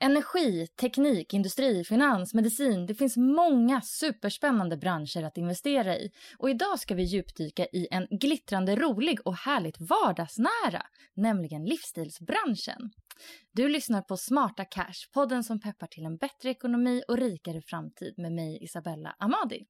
Energi, teknik, industri, finans, medicin. Det finns många superspännande branscher att investera i. Och idag ska vi djupdyka i en glittrande rolig och härligt vardagsnära, nämligen livsstilsbranschen. Du lyssnar på Smarta Cash, podden som peppar till en bättre ekonomi och rikare framtid med mig Isabella Amadi.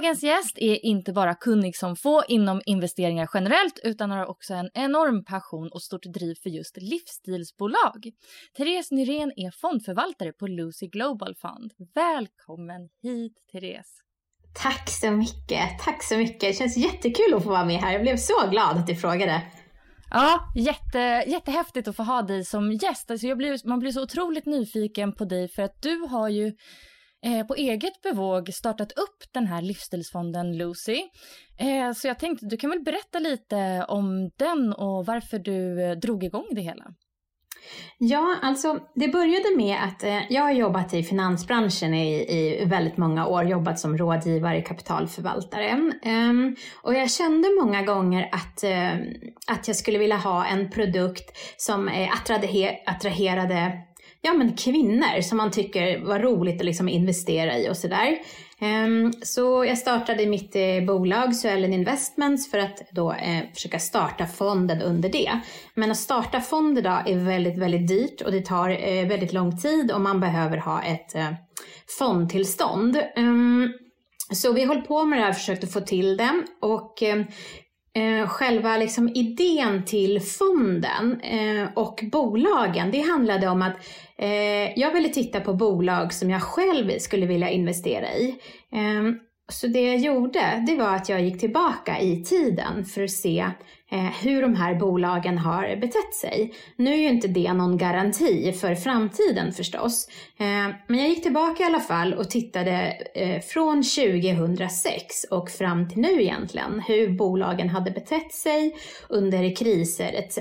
Dagens gäst är inte bara kunnig som få inom investeringar generellt utan har också en enorm passion och stort driv för just livsstilsbolag. Therese Nyrén är fondförvaltare på Lucy Global Fund. Välkommen hit Therese! Tack så mycket, tack så mycket. Det känns jättekul att få vara med här. Jag blev så glad att du frågade. Ja, jätte, jättehäftigt att få ha dig som gäst. Alltså jag blir, man blir så otroligt nyfiken på dig för att du har ju eh, på eget bevåg startat upp den här livsstilsfonden Lucy. Eh, så jag tänkte, du kan väl berätta lite om den och varför du eh, drog igång det hela? Ja, alltså det började med att eh, jag har jobbat i finansbranschen i, i väldigt många år, jobbat som rådgivare, kapitalförvaltare. Um, och jag kände många gånger att, uh, att jag skulle vilja ha en produkt som eh, attraher attraherade ja, men kvinnor som man tycker var roligt att liksom investera i och sådär. där. så jag startade mitt eh, bolag Suellen Investments för att då eh, försöka starta fonden under det. Men att starta fond idag är väldigt, väldigt dyrt och det tar eh, väldigt lång tid och man behöver ha ett fondtillstånd. Ehm, så vi höll på med det här och försökte få till det och Eh, själva liksom idén till fonden eh, och bolagen, det handlade om att Eh, jag ville titta på bolag som jag själv skulle vilja investera i. Ehm, så det jag gjorde, det var att jag gick tillbaka i tiden för att se Eh, hur de här bolagen har betett sig. Nu är ju inte det någon garanti för framtiden förstås. Eh, men jag gick tillbaka i alla fall och tittade eh, från 2006 och fram till nu egentligen, hur bolagen hade betett sig under kriser etc.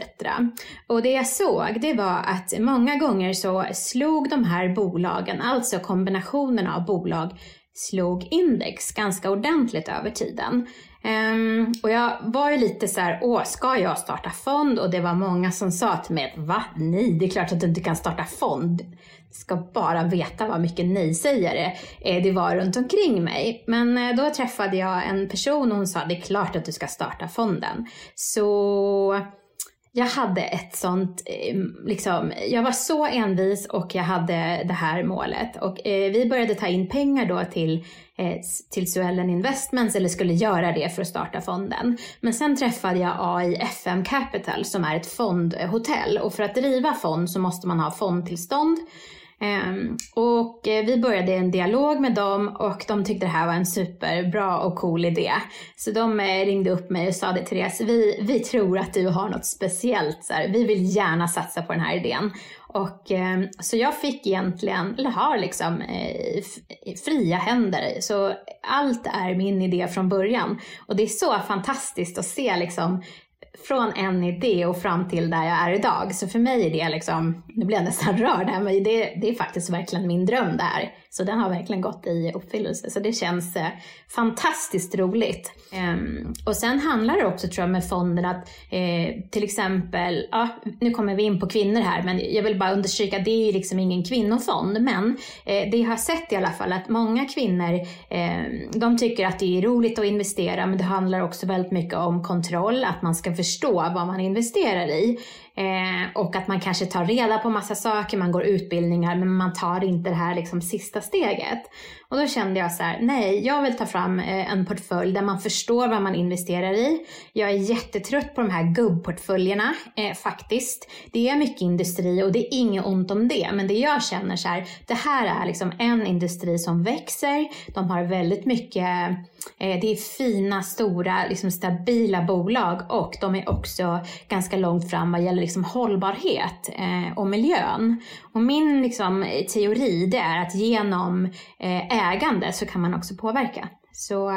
Och det jag såg, det var att många gånger så slog de här bolagen, alltså kombinationen av bolag, slog index ganska ordentligt över tiden. Um, och jag var ju lite så här, åh, ska jag starta fond? Och det var många som sa till mig, va? Nej, det är klart att du inte kan starta fond. Du ska bara veta vad mycket nej-sägare eh, det var runt omkring mig. Men eh, då träffade jag en person och hon sa, det är klart att du ska starta fonden. Så jag hade ett sånt, eh, liksom, jag var så envis och jag hade det här målet. Och eh, vi började ta in pengar då till, eh, till Suellen Investments, eller skulle göra det för att starta fonden. Men sen träffade jag AIFM Capital som är ett fondhotell och för att driva fond så måste man ha fondtillstånd. Ehm, och eh, vi började en dialog med dem och de tyckte det här var en superbra och cool idé. Så de eh, ringde upp mig och sa det Therese, vi, vi tror att du har något speciellt. Så här, vi vill gärna satsa på den här idén. Och, ehm, så jag fick egentligen, eller har liksom eh, fria händer. Så allt är min idé från början. Och det är så fantastiskt att se liksom från en idé och fram till där jag är idag. Så för mig är det liksom, nu blir jag nästan rörd här, men det, det är faktiskt verkligen min dröm det här. Så den har verkligen gått i uppfyllelse. Så det känns eh, fantastiskt roligt. Um, och sen handlar det också tror jag med fonden att eh, till exempel, ja, nu kommer vi in på kvinnor här, men jag vill bara understryka det är ju liksom ingen kvinnofond. Men eh, det jag har sett i alla fall att många kvinnor, eh, de tycker att det är roligt att investera, men det handlar också väldigt mycket om kontroll, att man ska förstå vad man investerar i. Eh, och att man kanske tar reda på massa saker, man går utbildningar men man tar inte det här liksom sista steget. Och då kände jag så här, nej, jag vill ta fram eh, en portfölj där man förstår vad man investerar i. Jag är jättetrött på de här gubbportföljerna eh, faktiskt. Det är mycket industri och det är inget ont om det, men det jag känner så här, det här är liksom en industri som växer. De har väldigt mycket, eh, det är fina, stora, liksom stabila bolag och de är också ganska långt fram vad gäller liksom hållbarhet eh, och miljön. Och min liksom, teori det är att genom eh, ägande så kan man också påverka. Så,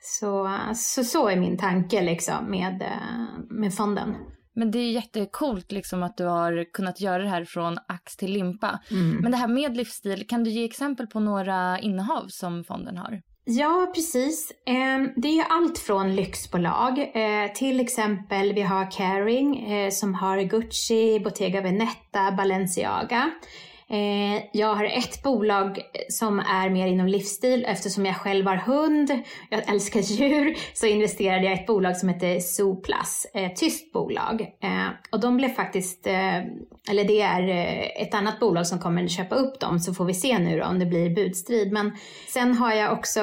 så, så, så är min tanke liksom med, eh, med fonden. Men det är jättekult liksom att du har kunnat göra det här från ax till limpa. Mm. Men det här med livsstil, kan du ge exempel på några innehav som fonden har? Ja, precis. Ehm, det är allt från lyxbolag. Eh, till exempel vi har Caring eh, som har Gucci, Bottega Veneta, Balenciaga. Eh, jag har ett bolag som är mer inom livsstil eftersom jag själv har hund, jag älskar djur, så investerade jag i ett bolag som heter Zooplus, ett tyskt bolag. Eh, och de blev faktiskt, eh, eller det är eh, ett annat bolag som kommer att köpa upp dem så får vi se nu då om det blir budstrid. Men sen har jag också,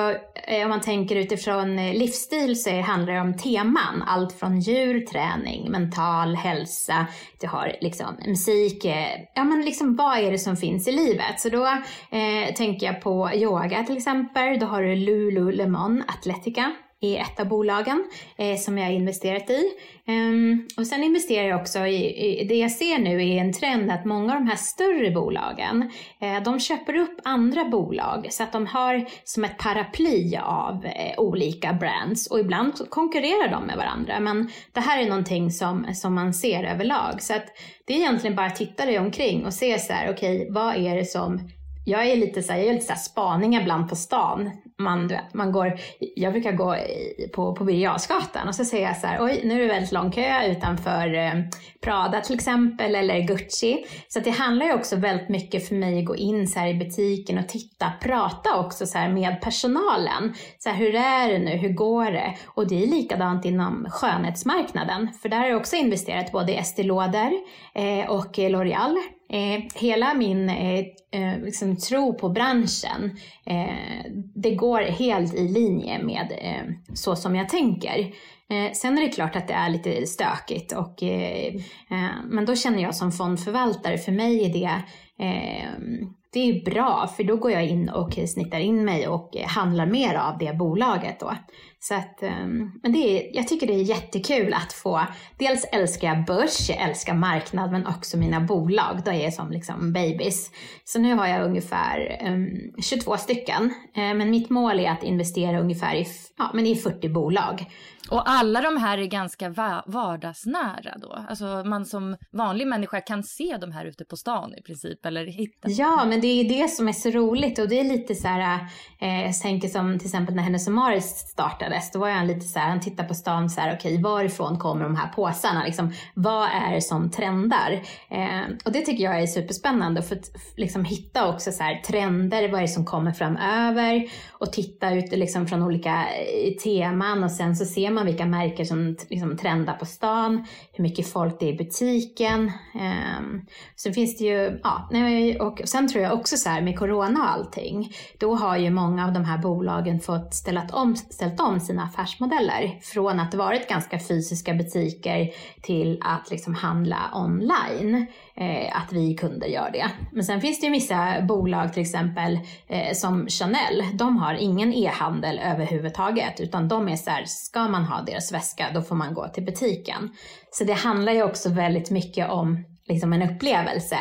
eh, om man tänker utifrån eh, livsstil så handlar det om teman. Allt från djur, träning, mental hälsa, du har liksom musik, ja men liksom vad är det som som finns i livet. Så då eh, tänker jag på yoga till exempel. Då har du Lululemon Athletica i ett av bolagen eh, som jag har investerat i. Um, och sen investerar jag också i, i, det jag ser nu är en trend att många av de här större bolagen, eh, de köper upp andra bolag så att de har som ett paraply av eh, olika brands och ibland konkurrerar de med varandra. Men det här är någonting som, som man ser överlag. Så att det är egentligen bara att titta dig omkring och se så här, okej, okay, vad är det som jag är lite så här, jag lite så här spaningar ibland på stan. Man, du vet, man går, jag brukar gå på, på Birger och så ser jag så här, oj nu är det väldigt lång kö utanför eh, Prada till exempel eller Gucci. Så det handlar ju också väldigt mycket för mig att gå in så här i butiken och titta, prata också så här med personalen. Så här, hur är det nu, hur går det? Och det är likadant inom skönhetsmarknaden, för där har jag också investerat både i Estée Lauder eh, och L'Oreal Eh, hela min eh, eh, liksom, tro på branschen, eh, det går helt i linje med eh, så som jag tänker. Eh, sen är det klart att det är lite stökigt, och, eh, eh, men då känner jag som fondförvaltare, för mig är det det är bra för då går jag in och snittar in mig och eh, handlar mer av det bolaget då. Så att, ehm, men det är, jag tycker det är jättekul att få, dels älskar jag börs, jag älskar marknad men också mina bolag, då är jag som liksom babies. Så nu har jag ungefär ehm, um, 22 stycken, eh, men mitt mål är att investera ungefär i, ja, men i 40 bolag. Och alla de här är ganska vardagsnära då? Alltså man som vanlig människa kan se de här ute på stan i princip eller hitta? Ja, men det är det som är så roligt och det är lite så här, eh, jag tänker som till exempel när Hennes och Maris startades, då var jag lite så här, han tittar på stan så här, okej okay, varifrån kommer de här påsarna? Liksom, vad är det som trendar? Eh, och det tycker jag är superspännande för att liksom hitta också så här, trender, vad är det som kommer framöver? Och titta ut liksom, från olika eh, teman och sen så ser man vilka märken som liksom trendar på stan, hur mycket folk det är i butiken. Eh, sen finns det ju, ja, och sen tror jag också så här med corona och allting, då har ju många av de här bolagen fått ställt om, ställt om sina affärsmodeller från att varit ganska fysiska butiker till att liksom handla online. eh, att vi kunder gör det. Men sen finns det ju vissa bolag, till exempel eh, som Chanel, de har ingen e-handel överhuvudtaget, utan de är så här, ska man ha deras väska, då får man gå till butiken. Så det handlar ju också väldigt mycket om liksom en upplevelse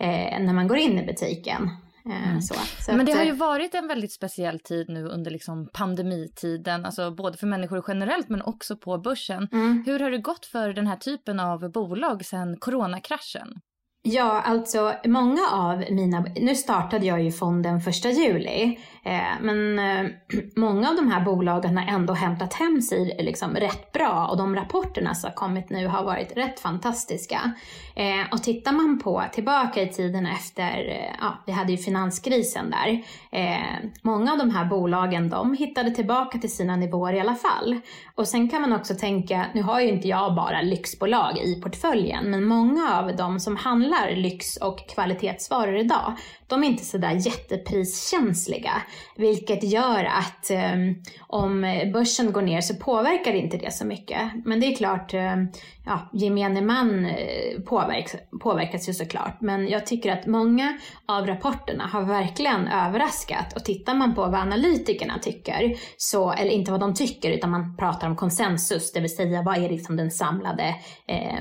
eh, när man går in i butiken. Eh, mm. Så. Så Men det har ju eh, varit en väldigt speciell tid nu under liksom pandemitiden, alltså både för människor generellt men också på börsen. Mm. Hur har det gått för den här typen av bolag sedan coronakraschen? Ja, alltså många av mina, nu startade jag ju fonden första juli, eh, men eh, många av de här bolagen har ändå hämtat hem sig liksom rätt bra och de rapporterna som har kommit nu har varit rätt fantastiska. Eh, och tittar man på tillbaka i tiden efter, eh, ja, vi hade ju finanskrisen där, eh, många av de här bolagen de hittade tillbaka till sina nivåer i alla fall. Och sen kan man också tänka, nu har ju inte jag bara lyxbolag i portföljen, men många av de som handlar lyx och kvalitetsvaror idag, de är inte sådär jättepriskänsliga. Vilket gör att um, om börsen går ner så påverkar inte det så mycket. Men det är klart, um, ja, gemene man eh, påverkas, påverkas ju såklart. Men jag tycker att många av rapporterna har verkligen överraskat. Och tittar man på vad analytikerna tycker, så, eller inte vad de tycker, utan man pratar om konsensus, det vill säga vad är liksom den samlade eh,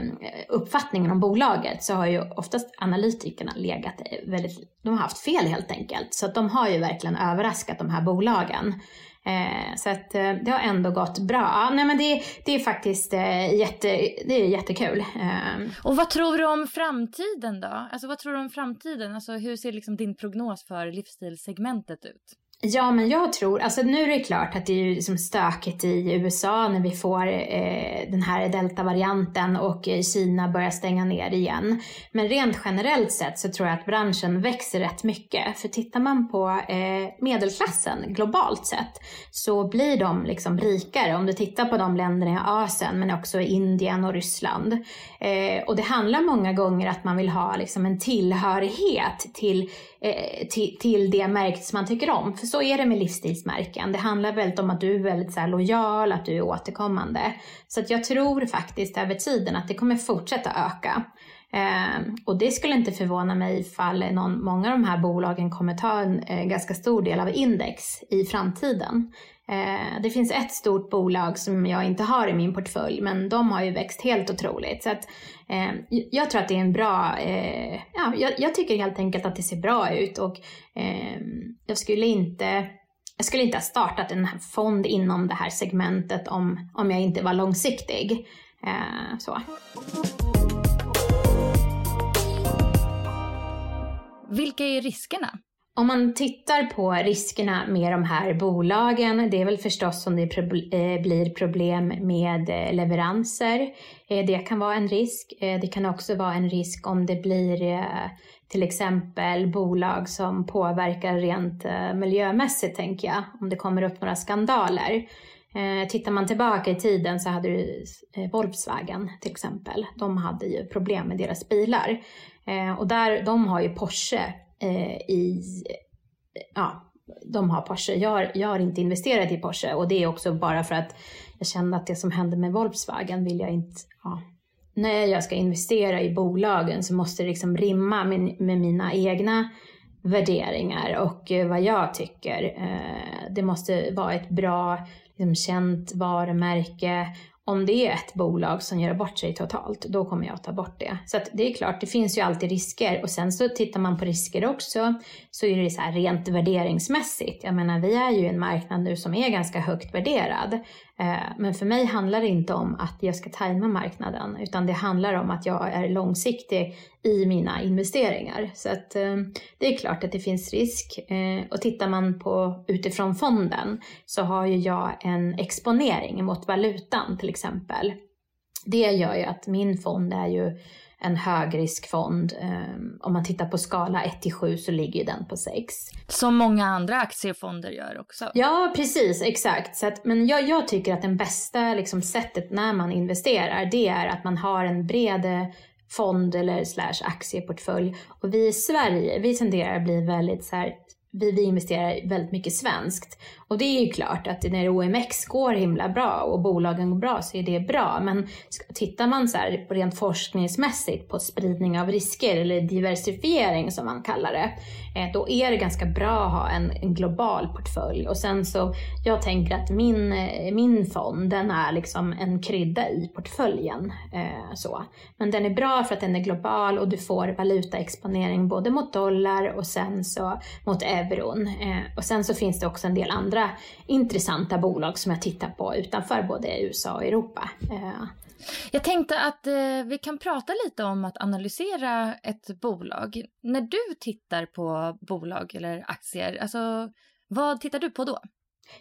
uppfattningen om bolaget, så har ju oftast analytikerna legat väldigt, de har haft fel helt enkelt. Så att de har ju verkligen överraskat de här bolagen. Eh, så att eh, det har ändå gått bra. Ja, nej men det, det är faktiskt eh, jätte, det är jättekul. Eh. Och vad tror du om framtiden då? Alltså vad tror du om framtiden? Alltså hur ser liksom din prognos för livsstilssegmentet ut? Ja, men jag tror, alltså nu är det klart att det är ju liksom stökigt i USA när vi får eh, den här deltavarianten och eh, Kina börjar stänga ner igen. Men rent generellt sett så tror jag att branschen växer rätt mycket. För tittar man på eh, medelklassen globalt sett så blir de liksom rikare. Om du tittar på de länderna i Asien men också Indien och Ryssland. Eh, och det handlar många gånger att man vill ha liksom en tillhörighet till Eh, till, till det märket som man tycker om. För så är det med livsstilsmärken. Det handlar väldigt om att du är väldigt så lojal, att du är återkommande. Så att jag tror faktiskt över tiden att det kommer fortsätta öka. Eh, och det skulle inte förvåna mig ifall någon, många av de här bolagen kommer ta en eh, ganska stor del av index i framtiden. Eh, det finns ett stort bolag som jag inte har i min portfölj, men de har ju växt helt otroligt. Så att, eh, jag tror att det är en bra, eh, ja, jag, jag, tycker helt enkelt att det ser bra ut och eh, jag skulle inte jag skulle inte ha startat en fond inom det här segmentet om, om jag inte var långsiktig. Eh, så. Vilka är riskerna? Om man tittar på riskerna med de här bolagen, det är väl förstås om det eh, blir problem med eh, leveranser. Eh, det kan vara en risk. Det kan också vara en risk om det blir till exempel bolag som påverkar rent miljömässigt, tänker jag. Om det kommer upp några skandaler. Tittar man tillbaka i tiden så hade du Volkswagen till exempel. De hade ju problem med deras bilar. Eh, och där, de har ju Porsche eh, i, ja, de har Porsche. Jag, jag har inte investerat i Porsche och det är också bara för att jag kände att det som hände med Volkswagen vill jag inte, ja, när jag ska investera i bolagen så måste det liksom rimma med, med mina egna värderingar och eh, vad jag tycker. Eh, det måste vara ett bra, liksom, känt varumärke om det är ett bolag som gör bort sig totalt, då kommer jag att ta bort det. Så det är klart, det finns ju alltid risker. Och sen så tittar man på risker också, så är det så här rent värderingsmässigt. Jag menar, vi är ju en marknad nu som är ganska högt värderad. Eh, men för mig handlar det inte om att jag ska tajma marknaden, utan det handlar om att jag är långsiktig i mina investeringar. Så att eh, det är klart att det finns risk. Eh, och tittar man på utifrån fonden så har ju jag en exponering mot valutan till exempel. Det gör ju att min fond är ju en högriskfond. Um, om man tittar på skala 1 till 7 så ligger den på 6. Som många andra aktiefonder gör också. Ja, precis, exakt. Så att, men jag, jag, tycker att det bästa liksom, sättet när man investerar, det är att man har en bred fond eller slash aktieportfölj. Och vi i Sverige, vi tenderar att bli väldigt så här, vi, vi investerar väldigt mycket svenskt. Och det är ju klart att när OMX går himla bra och bolagen går bra så är det bra. Men tittar man så här rent forskningsmässigt på spridning av risker eller diversifiering som man kallar det, eh, då är det ganska bra att ha en, en global portfölj. Och sen så, jag tänker att min, eh, min fond, den är liksom en krydda i portföljen. Eh, så. Men den är bra för att den är global och du får valutaexponering både mot dollar och sen så mot euro. Eh, och sen så finns det också en del andra intressanta bolag som jag tittar på utanför både USA och Europa. Eh. Jag tänkte att eh, vi kan prata lite om att analysera ett bolag. När du tittar på bolag eller aktier, alltså vad tittar du på då?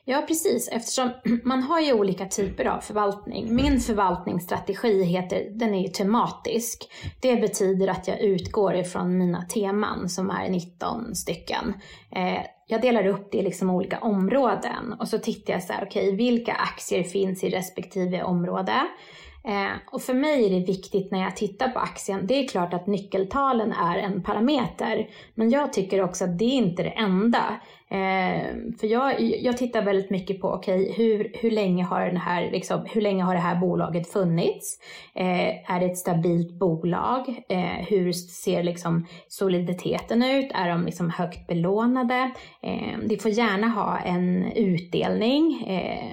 Ja, precis. Eftersom man har ju olika typer av förvaltning. Min förvaltningsstrategi heter, den är ju tematisk. Det betyder att jag utgår ifrån mina teman som är 19 stycken. Eh, jag delar upp det i liksom olika områden och så tittar jag så här, okej, okay, vilka aktier finns i respektive område? Eh, och för mig är det viktigt när jag tittar på aktien, det är klart att nyckeltalen är en parameter, men jag tycker också att det är inte det enda. Eh, för jag, jag tittar väldigt mycket på, okej, okay, hur, hur, länge har den här, liksom, hur länge har det här bolaget funnits? Eh, är det ett stabilt bolag? Eh, hur ser liksom soliditeten ut? Är de liksom högt belånade? Eh, de får gärna ha en utdelning eh,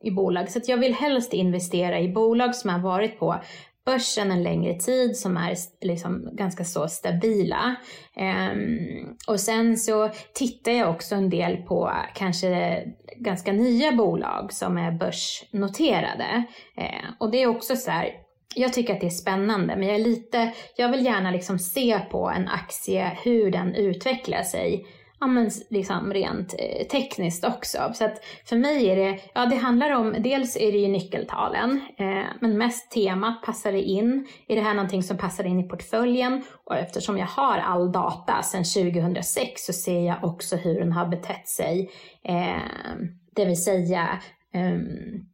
i bolag. Så jag vill helst investera i bolag som har varit på börsen en längre tid som är liksom ganska så stabila. Um, och sen så tittar jag också en del på kanske ganska nya bolag som är börsnoterade. Uh, och det är också så här, jag tycker att det är spännande men jag är lite, jag vill gärna liksom se på en aktie hur den utvecklar sig ja, men liksom rent eh, tekniskt också. Så att för mig är det, ja det handlar om, dels är det ju nyckeltalen, eh, men mest temat, passar det in? Är det här någonting som passar in i portföljen? Och eftersom jag har all data sedan 2006 så ser jag också hur den har betett sig. Eh, det vill säga um,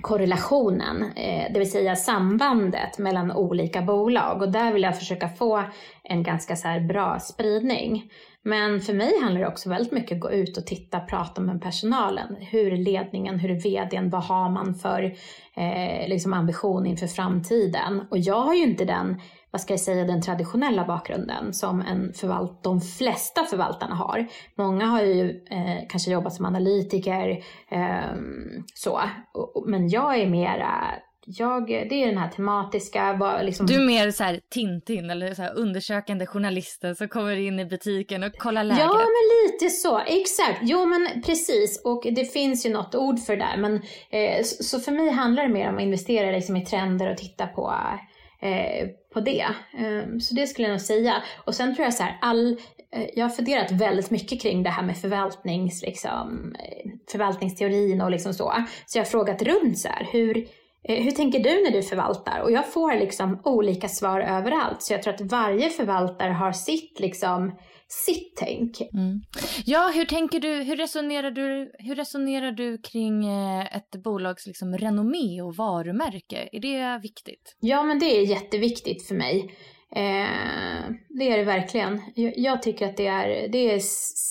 korrelationen, eh, det vill säga sambandet mellan olika bolag och där vill jag försöka få en ganska så bra spridning. Men för mig handlar det också väldigt mycket om att gå ut och titta, prata med personalen. Hur är ledningen, hur är vdn, vad har man för eh, liksom ambition inför framtiden? Och jag har ju inte den, vad ska jag säga, den traditionella bakgrunden som en förvalt de flesta förvaltarna har. Många har ju eh, kanske jobbat som analytiker, eh, så. Men jag är mera jag, det är den här tematiska... Liksom... Du är mer så här Tintin eller så undersökande journalisten som kommer in i butiken och kollar läget. Ja, men lite så. Exakt. Jo, men precis. Och det finns ju något ord för det där. Men, eh, så för mig handlar det mer om att investera liksom, i trender och titta på, eh, på det. Eh, så det skulle jag nog säga. Och sen tror jag så här, all, eh, jag har funderat väldigt mycket kring det här med förvaltnings, liksom, eh, förvaltningsteorin och liksom så. Så jag har frågat runt så här, hur hur tänker du när du förvaltar? Och jag får liksom olika svar överallt. Så jag tror att varje förvaltare har sitt, liksom, sitt tänk. Mm. Ja, hur tänker du, hur resonerar du, hur resonerar du kring eh, ett bolags liksom renommé och varumärke? Är det viktigt? Ja, men det är jätteviktigt för mig. Eh, det är det verkligen. Jag, jag, tycker att det är, det är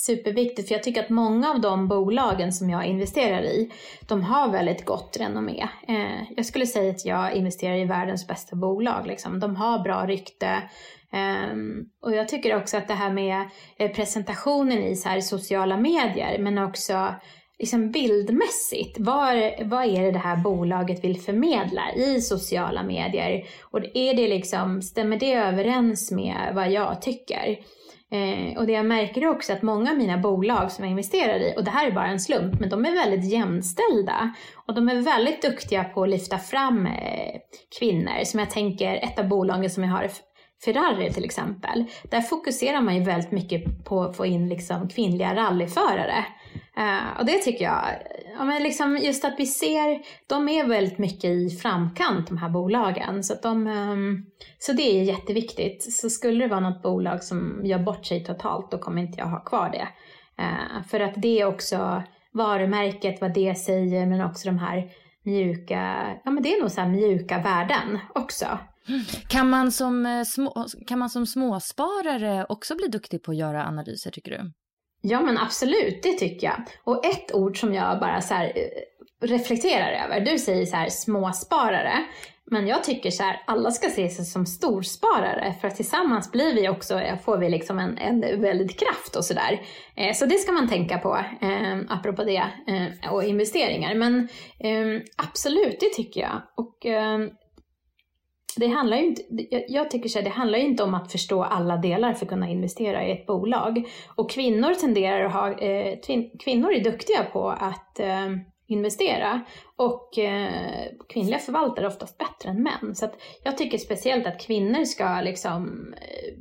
superviktigt för jag tycker att många av de bolagen som jag investerar i, de har väldigt gott renommé. Eh, jag skulle säga att jag investerar i världens bästa bolag. Liksom. De har bra rykte. Eh, och jag tycker också att det här med eh, presentationen i så här sociala medier men också liksom bildmässigt, vad, vad är det det här bolaget vill förmedla i sociala medier? Och är det liksom, stämmer det överens med vad jag tycker? Eh, och det jag märker är också att många av mina bolag som jag investerar i, och det här är bara en slump, men de är väldigt jämställda. Och de är väldigt duktiga på att lyfta fram eh, kvinnor. Som jag tänker, ett av bolagen som jag har Ferrari till exempel, där fokuserar man ju väldigt mycket på att få in liksom kvinnliga rallyförare. Uh, och det tycker jag, ja, men liksom just att vi ser, de är väldigt mycket i framkant de här bolagen. Så, att de, um, så det är jätteviktigt. Så skulle det vara något bolag som gör bort sig totalt, då kommer inte jag ha kvar det. Uh, för att det är också varumärket, vad det säger, men också de här mjuka, ja men det är nog så mjuka värden också. Kan man, som eh, små, kan man som småsparare också bli duktig på att göra analyser tycker du? Ja men absolut, det tycker jag. Och ett ord som jag bara så här, eh, reflekterar över, du säger så här småsparare. Men jag tycker så här, alla ska se sig som storsparare för att tillsammans blir vi också, eh, får vi liksom en, en väldigt kraft och sådär. Eh, så det ska man tänka på, eh, apropå det, eh, och investeringar. Men eh, absolut, det tycker jag. Och eh, det handlar ju inte, jag tycker så här, det handlar ju inte om att förstå alla delar för att kunna investera i ett bolag. Och kvinnor tenderar att ha, eh, kvinnor är duktiga på att eh, investera. Och eh, kvinnliga förvaltare är oftast bättre än män. Så jag tycker speciellt att kvinnor ska liksom eh,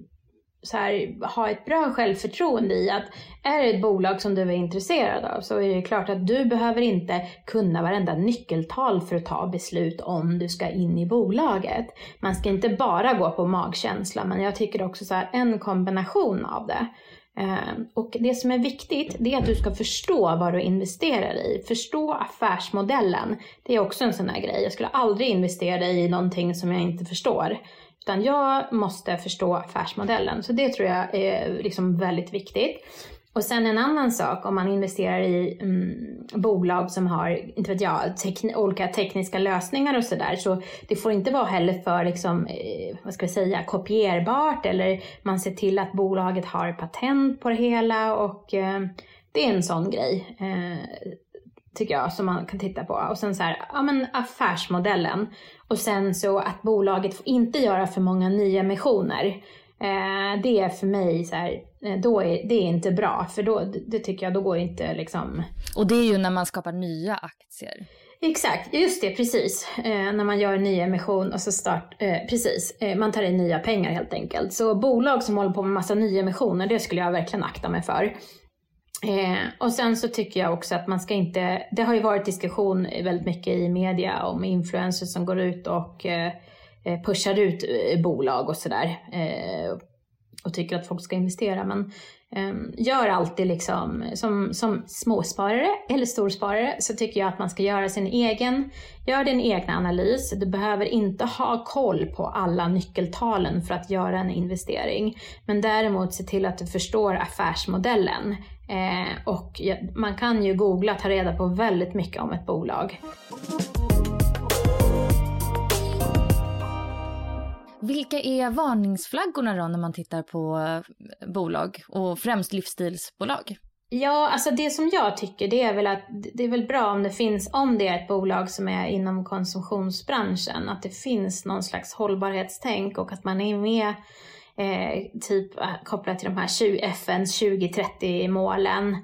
så här, ha ett bra självförtroende i att är det ett bolag som du är intresserad av så är det klart att du behöver inte kunna varenda nyckeltal för att ta beslut om du ska in i bolaget. Man ska inte bara gå på magkänsla men jag tycker också så här, en kombination av det. Ehm, och det som är viktigt, det är att du ska förstå vad du investerar i. Förstå affärsmodellen. Det är också en sån här grej. Jag skulle aldrig investera i någonting som jag inte förstår. Utan jag måste förstå affärsmodellen. Så det tror jag är liksom väldigt viktigt. Och sen en annan sak om man investerar i mm, bolag som har, inte vet jag, tekn olika tekniska lösningar och sådär. Så det får inte vara heller för, liksom, eh, vad ska vi säga, kopierbart eller man ser till att bolaget har patent på det hela och eh, det är en sån grej. Eh, tycker jag, som man kan titta på. Och sen så här, ja men affärsmodellen. Och sen så att bolaget får inte göra för många nyemissioner. Eh, det är för mig så här, eh, då är, det är inte bra. För då, det tycker jag, då går inte liksom... Och det är ju när man skapar nya aktier. Exakt, just det, precis. Eh, när man gör en ny emission och så start, eh, precis, eh, man tar in nya pengar helt enkelt. Så bolag som håller på med massa nyemissioner, det skulle jag verkligen akta mig för. Eh, och sen så tycker jag också att man ska inte, det har ju varit diskussion väldigt mycket i media om influencers som går ut och eh, eh, pushar ut eh, bolag och sådär. Eh, och tycker att folk ska investera. Men eh, gör alltid liksom, som, som småsparare eller storsparare så tycker jag att man ska göra sin egen, gör din egna analys. Du behöver inte ha koll på alla nyckeltalen för att göra en investering. Men däremot se till att du förstår affärsmodellen. Eh, och man kan ju googla, ta reda på väldigt mycket om ett bolag. Vilka är varningsflaggorna då när man tittar på eh, bolag och främst livsstilsbolag? Ja, alltså det som jag tycker det är väl att det är väl bra om det finns, om det är ett bolag som är inom konsumtionsbranschen, att det finns någon slags hållbarhetstänk och att man är med eh, typ eh, kopplat till de här 20, FNs 2030-målen.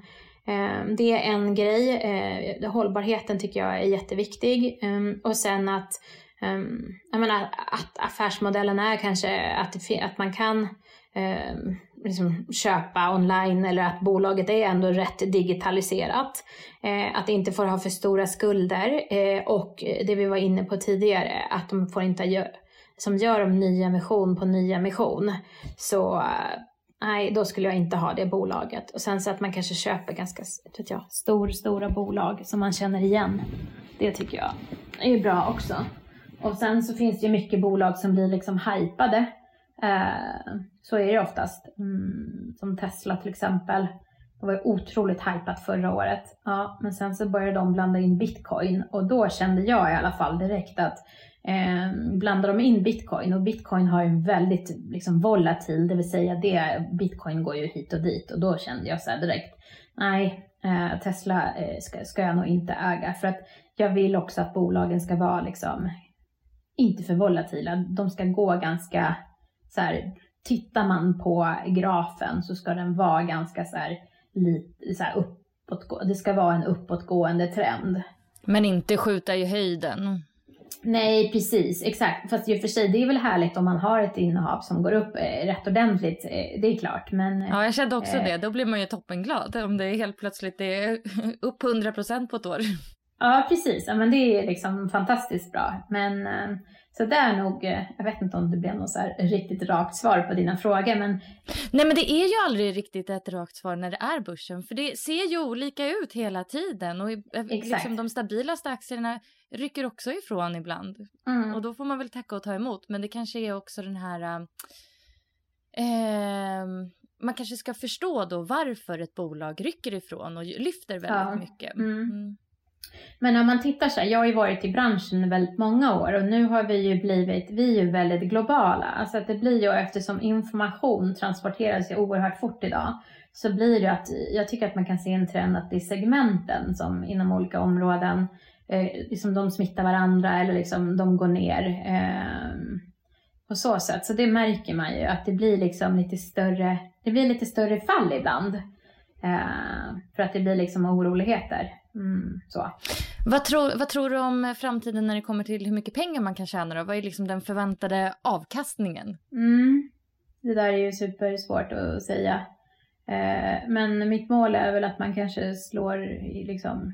Eh, det är en grej. Eh, hållbarheten tycker jag är jätteviktig. Ehm, och sen att, ehm, jag menar, att affärsmodellen är kanske att, det, att man kan ehm, liksom köpa online eller att bolaget är ändå rätt digitaliserat. Eh, att det inte får ha för stora skulder eh, och det vi var inne på tidigare, att de får inte som gör om nyemission på nyemission. Så eh, nej, då skulle jag inte ha det bolaget. Och sen så att man kanske köper ganska vet jag, stor, stora bolag som man känner igen. Det tycker jag är bra också. Och sen så finns det ju mycket bolag som blir liksom hypade. Eh, så är det oftast. Mm, som Tesla till exempel. Det var ju otroligt hypat förra året. Ja, men sen så började de blanda in bitcoin och då kände jag i alla fall direkt att eh, blandar de in bitcoin och bitcoin har ju väldigt liksom, volatil, det vill säga det, bitcoin går ju hit och dit och då kände jag så direkt, nej, eh, Tesla eh, ska, ska jag nog inte äga för att jag vill också att bolagen ska vara liksom inte för volatila, de ska gå ganska så här, tittar man på grafen så ska den vara ganska så här, lite så här uppåt, det ska vara en uppåtgående trend. Men inte skjuta i höjden. Nej, precis. Exakt. Fast och för sig, det är väl härligt om man har ett innehav som går upp eh, rätt ordentligt. Eh, det är klart, men... Ja, jag kände också eh, det. Då blir man ju toppenglad om det helt plötsligt är upp 100% på ett år. Ja, precis. Ja, men det är liksom fantastiskt bra. Men eh, så det är nog, eh, jag vet inte om det blev något så riktigt rakt svar på dina frågor men... Nej men det är ju aldrig riktigt ett rakt svar när det är börsen för det ser ju olika ut hela tiden och eh, liksom de stabilaste aktierna rycker också ifrån ibland. Mm. Och då får man väl tacka och ta emot men det kanske är också den här... Äh, man kanske ska förstå då varför ett bolag rycker ifrån och lyfter väldigt ja. mycket. Mm. Mm. Men om man tittar så här, jag har ju varit i branschen väldigt många år och nu har vi ju blivit, vi är ju väldigt globala. Alltså att det blir ju eftersom information transporteras ju oerhört fort idag så blir det att jag tycker att man kan se en trend att det är segmenten som inom olika områden, eh, liksom de smittar varandra eller liksom de går ner. Eh, på så sätt. Så det märker man ju att det blir liksom lite större, det blir lite större fall ibland. Eh, för att det blir liksom oroligheter. Mm, så. Vad, tror, vad tror du om framtiden när det kommer till hur mycket pengar man kan tjäna då? Vad är liksom den förväntade avkastningen? Mm. Det där är ju supersvårt att säga. Eh, men mitt mål är väl att man kanske slår liksom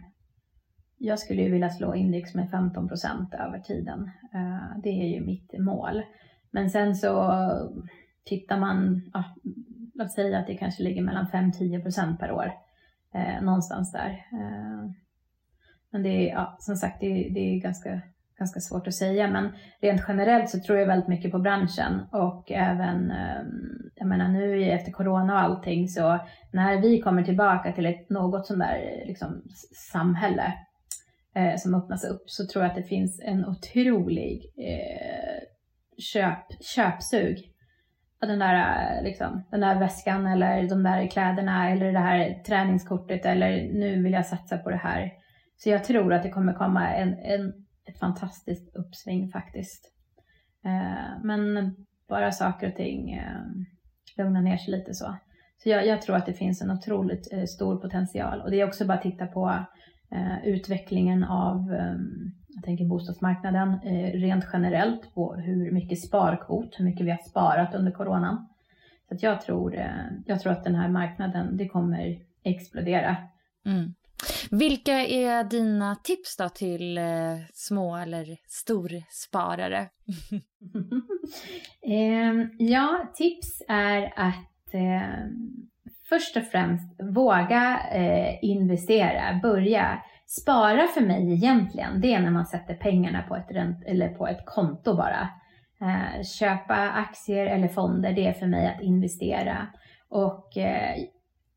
jag skulle ju vilja slå index med 15 procent över tiden. Eh, det är ju mitt mål. Men sen så tittar man, ja, låt säga att det kanske ligger mellan 5-10 procent per år. Eh, någonstans där. Eh, men det är, ja, som sagt, det, det är ganska, ganska svårt att säga. Men rent generellt så tror jag väldigt mycket på branschen och även, eh, jag menar nu efter corona och allting, så när vi kommer tillbaka till ett något sånt där liksom, samhälle eh, som öppnas upp så tror jag att det finns en otrolig eh, köp, köpsug. Den där, eh, liksom, den där väskan eller de där kläderna eller det här träningskortet eller nu vill jag satsa på det här. Så jag tror att det kommer komma en, en, ett fantastiskt uppsving faktiskt. Eh, men bara saker och ting eh, lugnar ner sig lite så. Så jag, jag, tror att det finns en otroligt eh, stor potential och det är också bara att titta på eh, utvecklingen av ehm, jag tänker bostadsmarknaden eh, rent generellt på hur mycket sparkvot, hur mycket vi har sparat under coronan. Så att jag, tror, eh, jag tror att den här marknaden, det kommer explodera. Mm. Vilka är dina tips då till eh, små eller storsparare? eh, ja, tips är att först och främst våga investera, börja Spara för mig egentligen, det är när man sätter pengarna på ett, rent, eller på ett konto bara. Eh, köpa aktier eller fonder, det är för mig att investera. Och eh,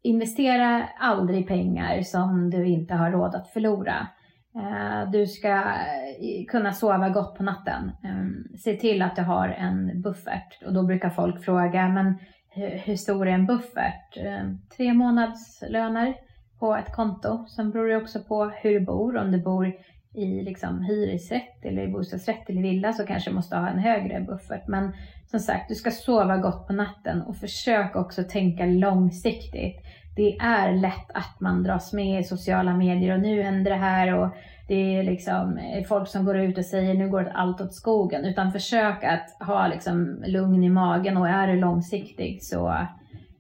investera aldrig pengar som du inte har råd att förlora. Eh, du ska eh, kunna sova gott på natten. Eh, se till att du har en buffert. Och då brukar folk fråga, men hur stor är en buffert? Eh, tre månadslöner på ett konto. Sen beror det också på hur du bor. Om du bor i liksom hyresrätt eller i bostadsrätt eller villa så kanske du måste ha en högre buffert. Men som sagt, du ska sova gott på natten och försök också tänka långsiktigt. Det är lätt att man dras med i sociala medier och nu händer det här och det är liksom eh, folk som går ut och säger nu går allt åt skogen. Utan försök att ha liksom lugn i magen och är du långsiktig så,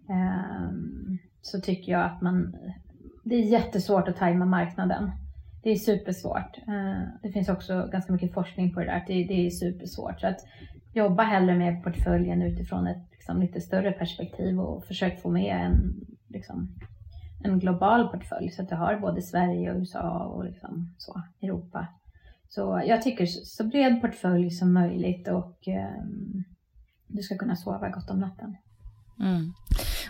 um, så tycker jag att man det är jättesvårt att tajma marknaden. Det är supersvårt. Eh, det finns också ganska mycket forskning på det där. Det, det är supersvårt. Så att jobba hellre med portföljen utifrån ett liksom, lite större perspektiv och försök få med en, liksom, en global portfölj så att du har både Sverige och USA och liksom, så, Europa. Så jag tycker så bred portfölj som möjligt och um, du ska kunna sova gott om natten. Mm.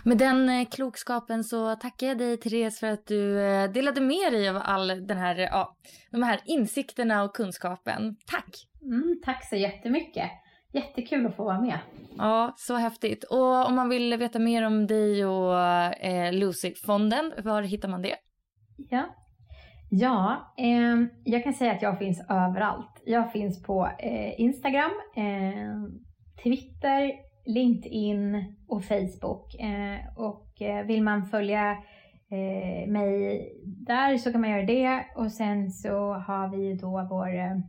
Med den eh, klokskapen så tackar jag dig Therese för att du eh, delade med dig av all den här, ja, de här insikterna och kunskapen. Tack! Mm, tack så jättemycket! Jättekul att få vara med. Ja, så häftigt. Och om man vill veta mer om dig och eh, Lucy-fonden, var hittar man det? Ja, ja eh, jag kan säga att jag finns överallt. Jag finns på eh, Instagram, eh, Twitter, LinkedIn och Facebook. Eh, och eh, vill man följa eh, mig där så kan man göra det. Och sen så har vi då vår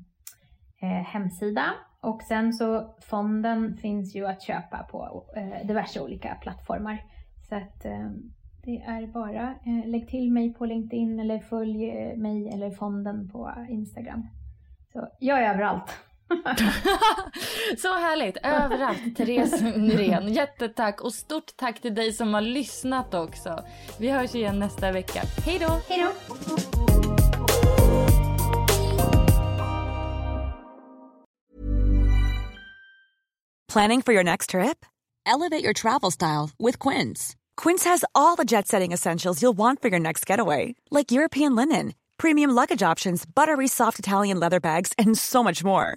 hemsida. Och sen så fonden finns ju att köpa på diverse olika plattformar. Så att det är bara lägg till mig på LinkedIn eller följ mig eller fonden på Instagram. Så jag är överallt. så härligt! Överallt, Therese Nyrén. Jättetack och stort tack till dig som har lyssnat också. Vi hörs igen nästa vecka. Hej då! Hej då! Planning for your next trip? Elevate your travel style with Quince. Quince has all the jet setting essentials you'll want for your next getaway, like European linen, premium luggage options, buttery soft Italian leather bags, and so much more.